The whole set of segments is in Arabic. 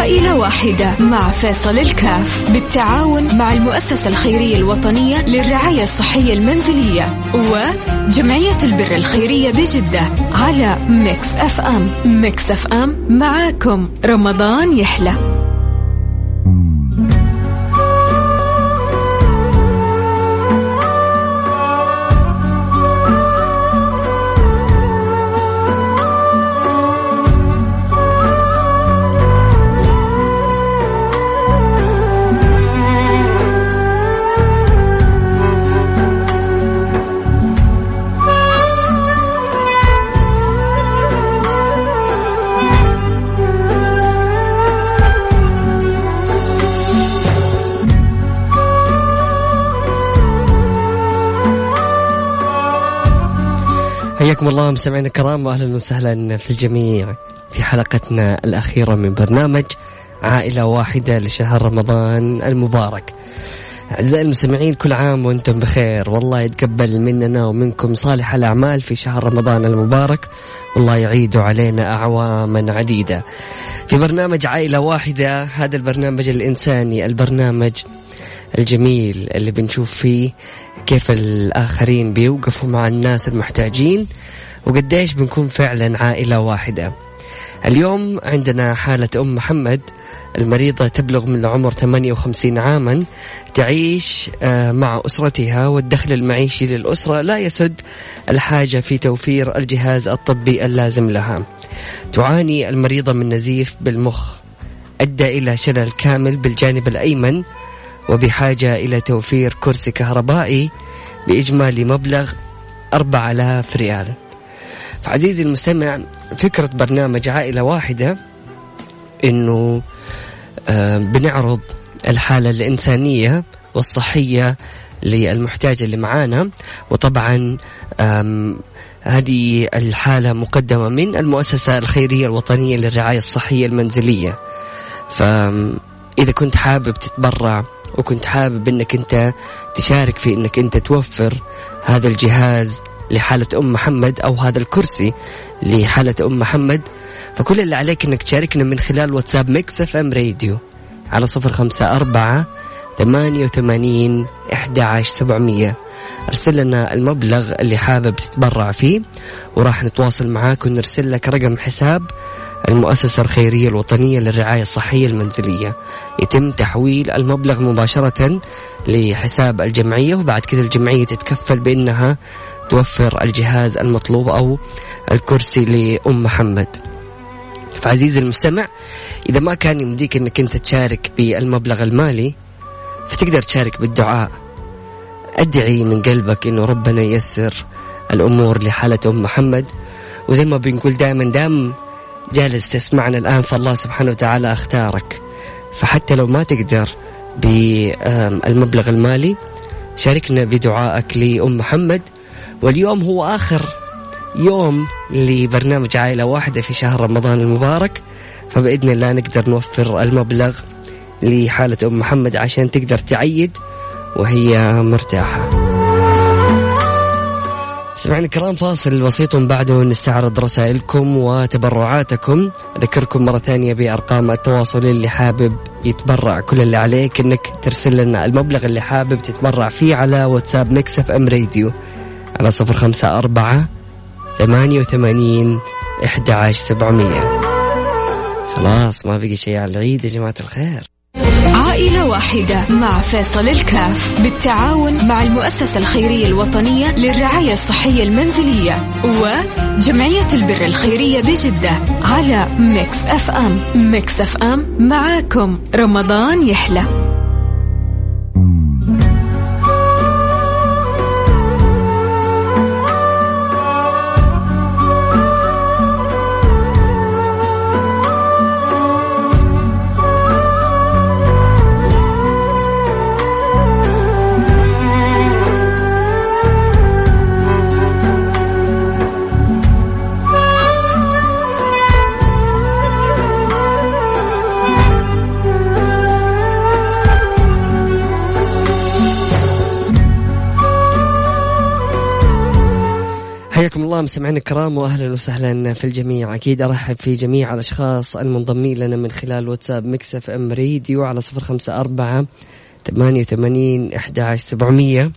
عائلة واحدة مع فيصل الكاف بالتعاون مع المؤسسة الخيرية الوطنية للرعاية الصحية المنزلية وجمعية البر الخيرية بجدة على Mix FM. Mix FM معاكم. رمضان يحلى. حياكم الله مستمعينا الكرام واهلا وسهلا في الجميع في حلقتنا الأخيرة من برنامج عائلة واحدة لشهر رمضان المبارك. أعزائي المستمعين كل عام وأنتم بخير والله يتقبل مننا ومنكم صالح الأعمال في شهر رمضان المبارك والله يعيد علينا أعواما عديدة. في برنامج عائلة واحدة هذا البرنامج الإنساني البرنامج الجميل اللي بنشوف فيه كيف الآخرين بيوقفوا مع الناس المحتاجين وقديش بنكون فعلا عائلة واحدة. اليوم عندنا حالة أم محمد المريضة تبلغ من العمر 58 عاما تعيش آه، مع أسرتها والدخل المعيشي للأسرة لا يسد الحاجة في توفير الجهاز الطبي اللازم لها. تعاني المريضة من نزيف بالمخ أدى إلى شلل كامل بالجانب الأيمن وبحاجة إلى توفير كرسي كهربائي بإجمالي مبلغ 4000 ريال. فعزيزي المستمع فكرة برنامج عائلة واحدة إنه آه، بنعرض الحالة الإنسانية والصحية للمحتاج اللي معانا. وطبعا هذه الحالة مقدمة من المؤسسة الخيرية الوطنية للرعاية الصحية المنزلية. فإذا كنت حابب تتبرع وكنت حابب إنك أنت تشارك في إنك أنت توفر هذا الجهاز لحالة أم محمد أو هذا الكرسي لحالة أم محمد. فكل اللي عليك أنك تشاركنا من خلال واتساب Mix FM Radio على صفر خمسة أربعة ثمانية وثمانين إحدى عشر سبعمية. أرسل لنا المبلغ اللي حابب تتبرع فيه وراح نتواصل معاك ونرسل لك رقم حساب المؤسسة الخيرية الوطنية للرعاية الصحية المنزلية. يتم تحويل المبلغ مباشرة لحساب الجمعية وبعد كذا الجمعية تتكفل بأنها توفر الجهاز المطلوب أو الكرسي لأم محمد. فعزيزي المستمع إذا ما كان يمديك أنك أنت تشارك بالمبلغ المالي فتقدر تشارك بالدعاء. أدعي من قلبك أنه ربنا ييسر الأمور لحالة أم محمد. وزي ما بنقول دائما دام جالس تسمعنا الآن فالله سبحانه وتعالى أختارك. فحتى لو ما تقدر بالمبلغ المالي شاركنا بدعائك لأم محمد. واليوم هو آخر يوم لبرنامج عائلة واحدة في شهر رمضان المبارك. فبإذن الله نقدر نوفر المبلغ لحالة أم محمد عشان تقدر تعيد وهي مرتاحة. سمعنا الكرام فاصل بسيط بعده نستعرض رسائلكم وتبرعاتكم. أذكركم مرة ثانية بأرقام التواصل اللي حابب يتبرع. كل اللي عليك أنك ترسل لنا المبلغ اللي حابب تتبرع فيه على واتساب مكسف أم راديو على صفر خمسة أربعة ثمانية وثمانين إحدى عشر سبعمية. خلاص ما بقي شيء على العيد يا جماعة الخير. عائلة واحدة مع فيصل الكاف بالتعاون مع المؤسسة الخيرية الوطنية للرعاية الصحية المنزلية وجمعية البر الخيرية بجدة على Mix FM. Mix FM معاكم. رمضان يحلى. حياكم الله مستمعينا الكرام واهلا وسهلا في الجميع. أكيد أرحب في جميع الأشخاص المنضمين لنا من خلال واتساب Mix FM Radio على صفر خمسة أربعة ثمانية وثمانين عشر سبعمئه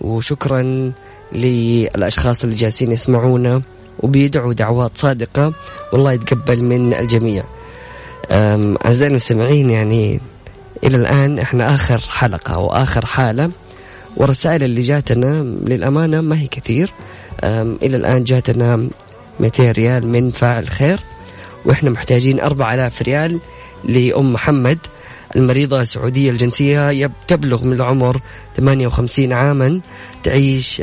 وشكرا للأشخاص اللي جالسين يسمعونا وبيدعوا دعوات صادقة والله يتقبل من الجميع. أعزائي المستمعين يعني إلى الآن إحنا آخر حلقة وآخر حالة. والرسائل اللي جاتنا للأمانة ما هي كثير. إلى الآن جاتنا 200 ريال من فاعل خير وإحنا محتاجين 4000 ريال لأم محمد المريضة سعودية الجنسية تبلغ من العمر 58 عاما تعيش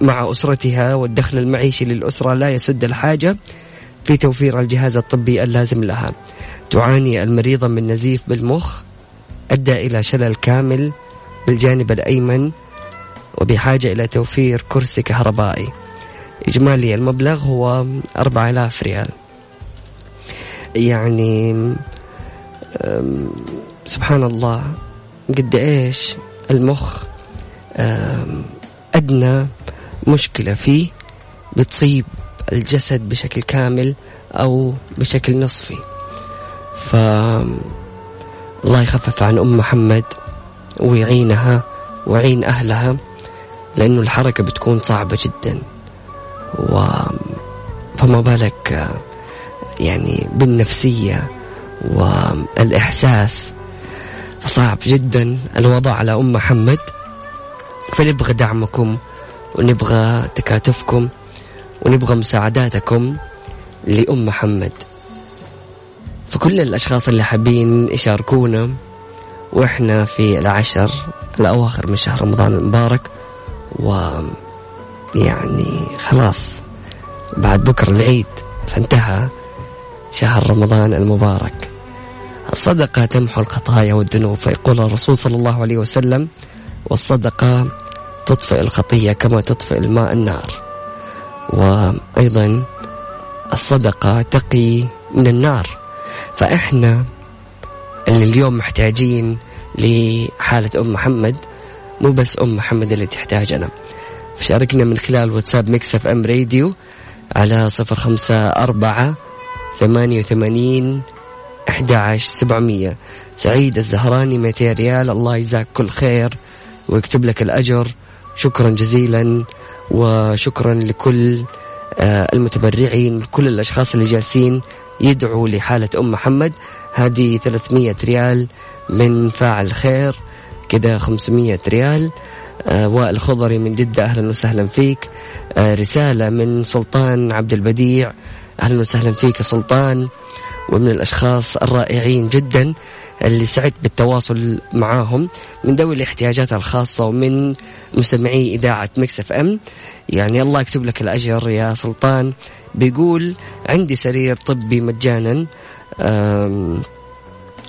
مع أسرتها والدخل المعيشي للأسرة لا يسد الحاجة في توفير الجهاز الطبي اللازم لها. تعاني المريضة من نزيف بالمخ أدى إلى شلل كامل بالجانب الأيمن وبحاجة إلى توفير كرسي كهربائي. إجمالي المبلغ هو أربعة آلاف ريال. يعني سبحان الله قد إيش المخ أدنى مشكلة فيه بتصيب الجسد بشكل كامل أو بشكل نصفي. ف الله يخفف عن أم محمد. ويعينها ويعين أهلها لأنه الحركة بتكون صعبة جدا. و فما بالك يعني بالنفسية والإحساس؟ فصعب جدا الوضع على أم محمد. فنبغى دعمكم ونبغى تكاتفكم ونبغى مساعداتكم لأم محمد. فكل الأشخاص اللي حابين يشاركونا وإحنا في العشر الأواخر من شهر رمضان المبارك و يعني خلاص بعد بكرة العيد فانتهى شهر رمضان المبارك. الصدقة تمحو الخطايا والذنوب فيقول الرسول صلى الله عليه وسلم والصدقة تطفئ الخطية كما تطفئ الماء النار وأيضا الصدقة تقي من النار. فإحنا اللي اليوم محتاجين لحالة أم محمد مو بس أم محمد اللي تحتاجنا. شاركنا من خلال واتساب Mix FM Radio على صفر خمسة أربعة ثمانية وثمانين أحد عشر سبعمية. سعيد الزهراني 200 ريال الله يجزاك كل خير ويكتب لك الأجر. شكرا جزيلا وشكرا لكل آه، المتبرعين كل الأشخاص اللي جالسين يدعوا لحالة أم محمد. هذه 300 ريال من فاعل خير كذا 500 ريال. آه وائل خضري من جدة أهلا وسهلا فيك. آه رسالة من سلطان عبد البديع. أهلا وسهلا فيك يا سلطان. ومن الأشخاص الرائعين جدا اللي سعدت بالتواصل معاهم من ذوي الاحتياجات الخاصة ومن مستمعي إذاعة مكسف أم. يعني الله يكتب لك الأجر يا سلطان بيقول عندي سرير طبي مجانا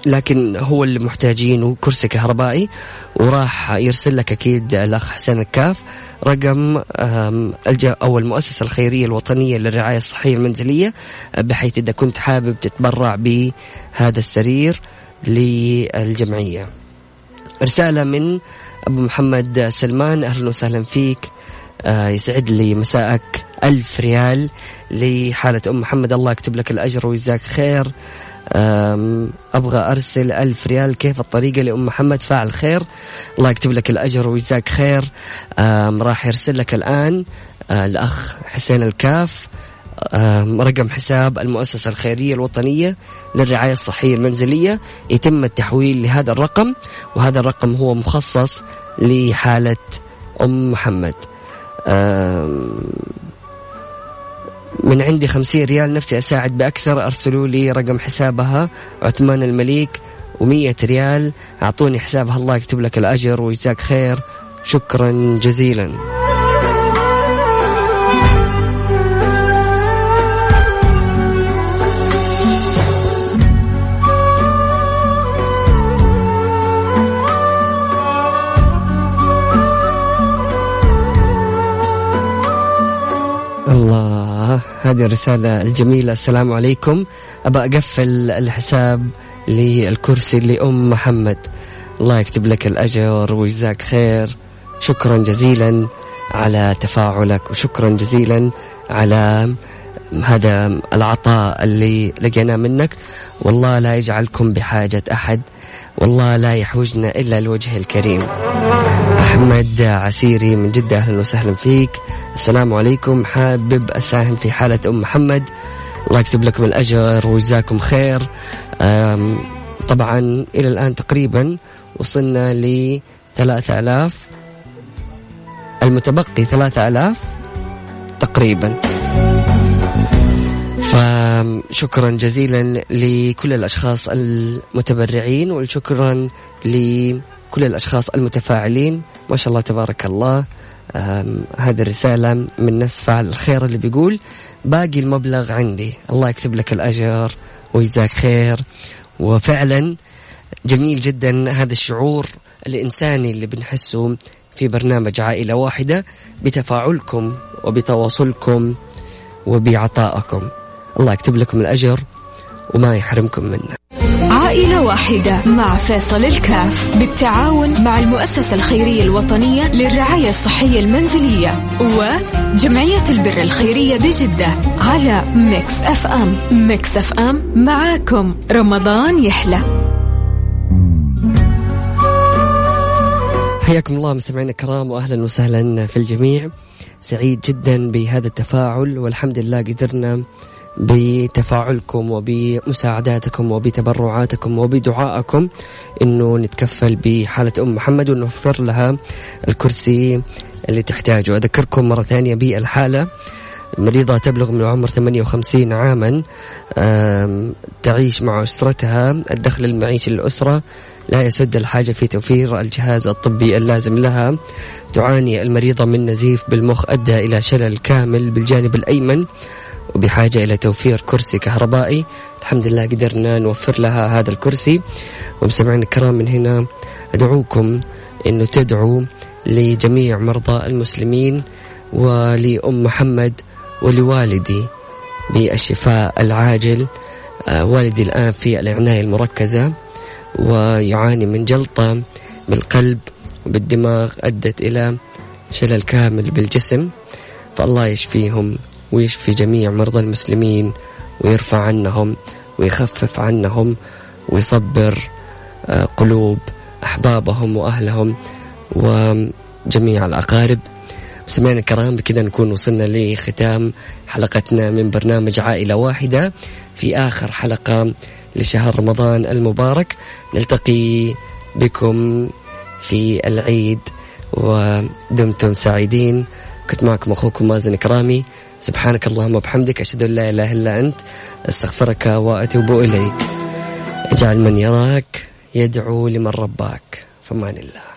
لكن هو اللي محتاجينه كرسي كهربائي وراح يرسل لك أكيد الأخ حسين الكاف رقم أو المؤسسة الخيرية الوطنية للرعاية الصحية المنزلية بحيث إذا كنت حابب تتبرع بهذا السرير للجمعية. رسالة من أبو محمد سلمان أهلا وسهلا فيك يسعد لي مساءك ألف ريال لحالة أم محمد. الله يكتب لك الأجر ويجزاك خير. أبغى أرسل ألف ريال. كيف الطريقة لأم محمد؟ فاعل خير. الله يكتب لك الأجر ويجزاك خير. راح يرسل لك الآن آه، الأخ حسين الكاف. رقم حساب المؤسسة الخيرية الوطنية للرعاية الصحية المنزلية. يتم التحويل لهذا الرقم وهذا الرقم هو مخصص لحالة أم محمد. من عندي خمسين ريال نفسي أساعد بأكثر أرسلوا لي رقم حسابها عثمان المليك ومية ريال. أعطوني حسابها الله يكتب لك الأجر ويجزاك خير. شكرا جزيلا. هذه الرسالة الجميلة. السلام عليكم. أبى أقفل الحساب للكرسي لأم محمد. الله يكتب لك الأجر ويجزاك خير. شكرا جزيلا على تفاعلك وشكرا جزيلا على هذا العطاء اللي لقيناه منك. والله لا يجعلكم بحاجة أحد. والله لا يحوجنا إلا الوجه الكريم. أحمد عسيري من جدة أهلا وسهلا فيك. السلام عليكم. حابب أساهم في حالة أم محمد. الله يكتب لكم الأجر وجزاكم خير. طبعا إلى الآن تقريبا وصلنا ل 3000 المتبقي 3000 تقريبا. فشكرا جزيلا لكل الأشخاص المتبرعين وشكرا لكل الأشخاص المتفاعلين. ما شاء الله تبارك الله. هذه الرسالة من نفس فاعل الخير اللي بيقول باقي المبلغ عندي. الله يكتب لك الأجر ويجزاك خير. وفعلا جميل جدا هذا الشعور الإنساني اللي بنحسه في برنامج عائلة واحدة بتفاعلكم وبتواصلكم وبعطائكم. الله يكتب لكم الأجر وما يحرمكم منه. عائلة واحدة مع فيصل الكاف بالتعاون مع المؤسسة الخيرية الوطنية للرعاية الصحية المنزلية وجمعية البر الخيرية بجدة على Mix FM. Mix FM معاكم. رمضان يحلى. حياكم الله مستمعينا الكرام واهلا وسهلا في الجميع. سعيد جدا بهذا التفاعل والحمد لله قدرنا بتفاعلكم وبمساعداتكم وبتبرعاتكم وبدعائكم إنه نتكفل بحالة أم محمد ونوفر لها الكرسي اللي تحتاجه. أذكركم مرة ثانية بالحالة. مريضة تبلغ من العمر 58 عاما تعيش مع أسرتها. الدخل المعيشي للأسرة لا يسد الحاجة في توفير الجهاز الطبي اللازم لها. تعاني المريضة من نزيف بالمخ أدى إلى شلل كامل بالجانب الأيمن. وبحاجة إلى توفير كرسي كهربائي. الحمد لله قدرنا نوفر لها هذا الكرسي. ومستمعين الكرام من هنا أدعوكم أنه تدعوا لجميع مرضى المسلمين ولأم محمد ولوالدي بالشفاء العاجل. آه، والدي الآن في العناية المركزة ويعاني من جلطة بالقلب وبالدماغ أدت إلى شلل كامل بالجسم. فالله يشفيهم. ويشفي جميع مرضى المسلمين ويرفع عنهم ويخفف عنهم ويصبر آه، قلوب أحبابهم وأهلهم وجميع الأقارب. سمعنا الكرام بكذا نكون وصلنا لختام حلقتنا من برنامج عائلة واحدة في آخر حلقة لشهر رمضان المبارك. نلتقي بكم في العيد. ودمتم سعيدين. كنت معكم أخوكم مازن كرامي سبحانك اللهم وبحمدك أشهد أن لا إله إلا أنت أستغفرك وأتوب إليك. اجعل من يراك يدعو لمن رباك فمان الله.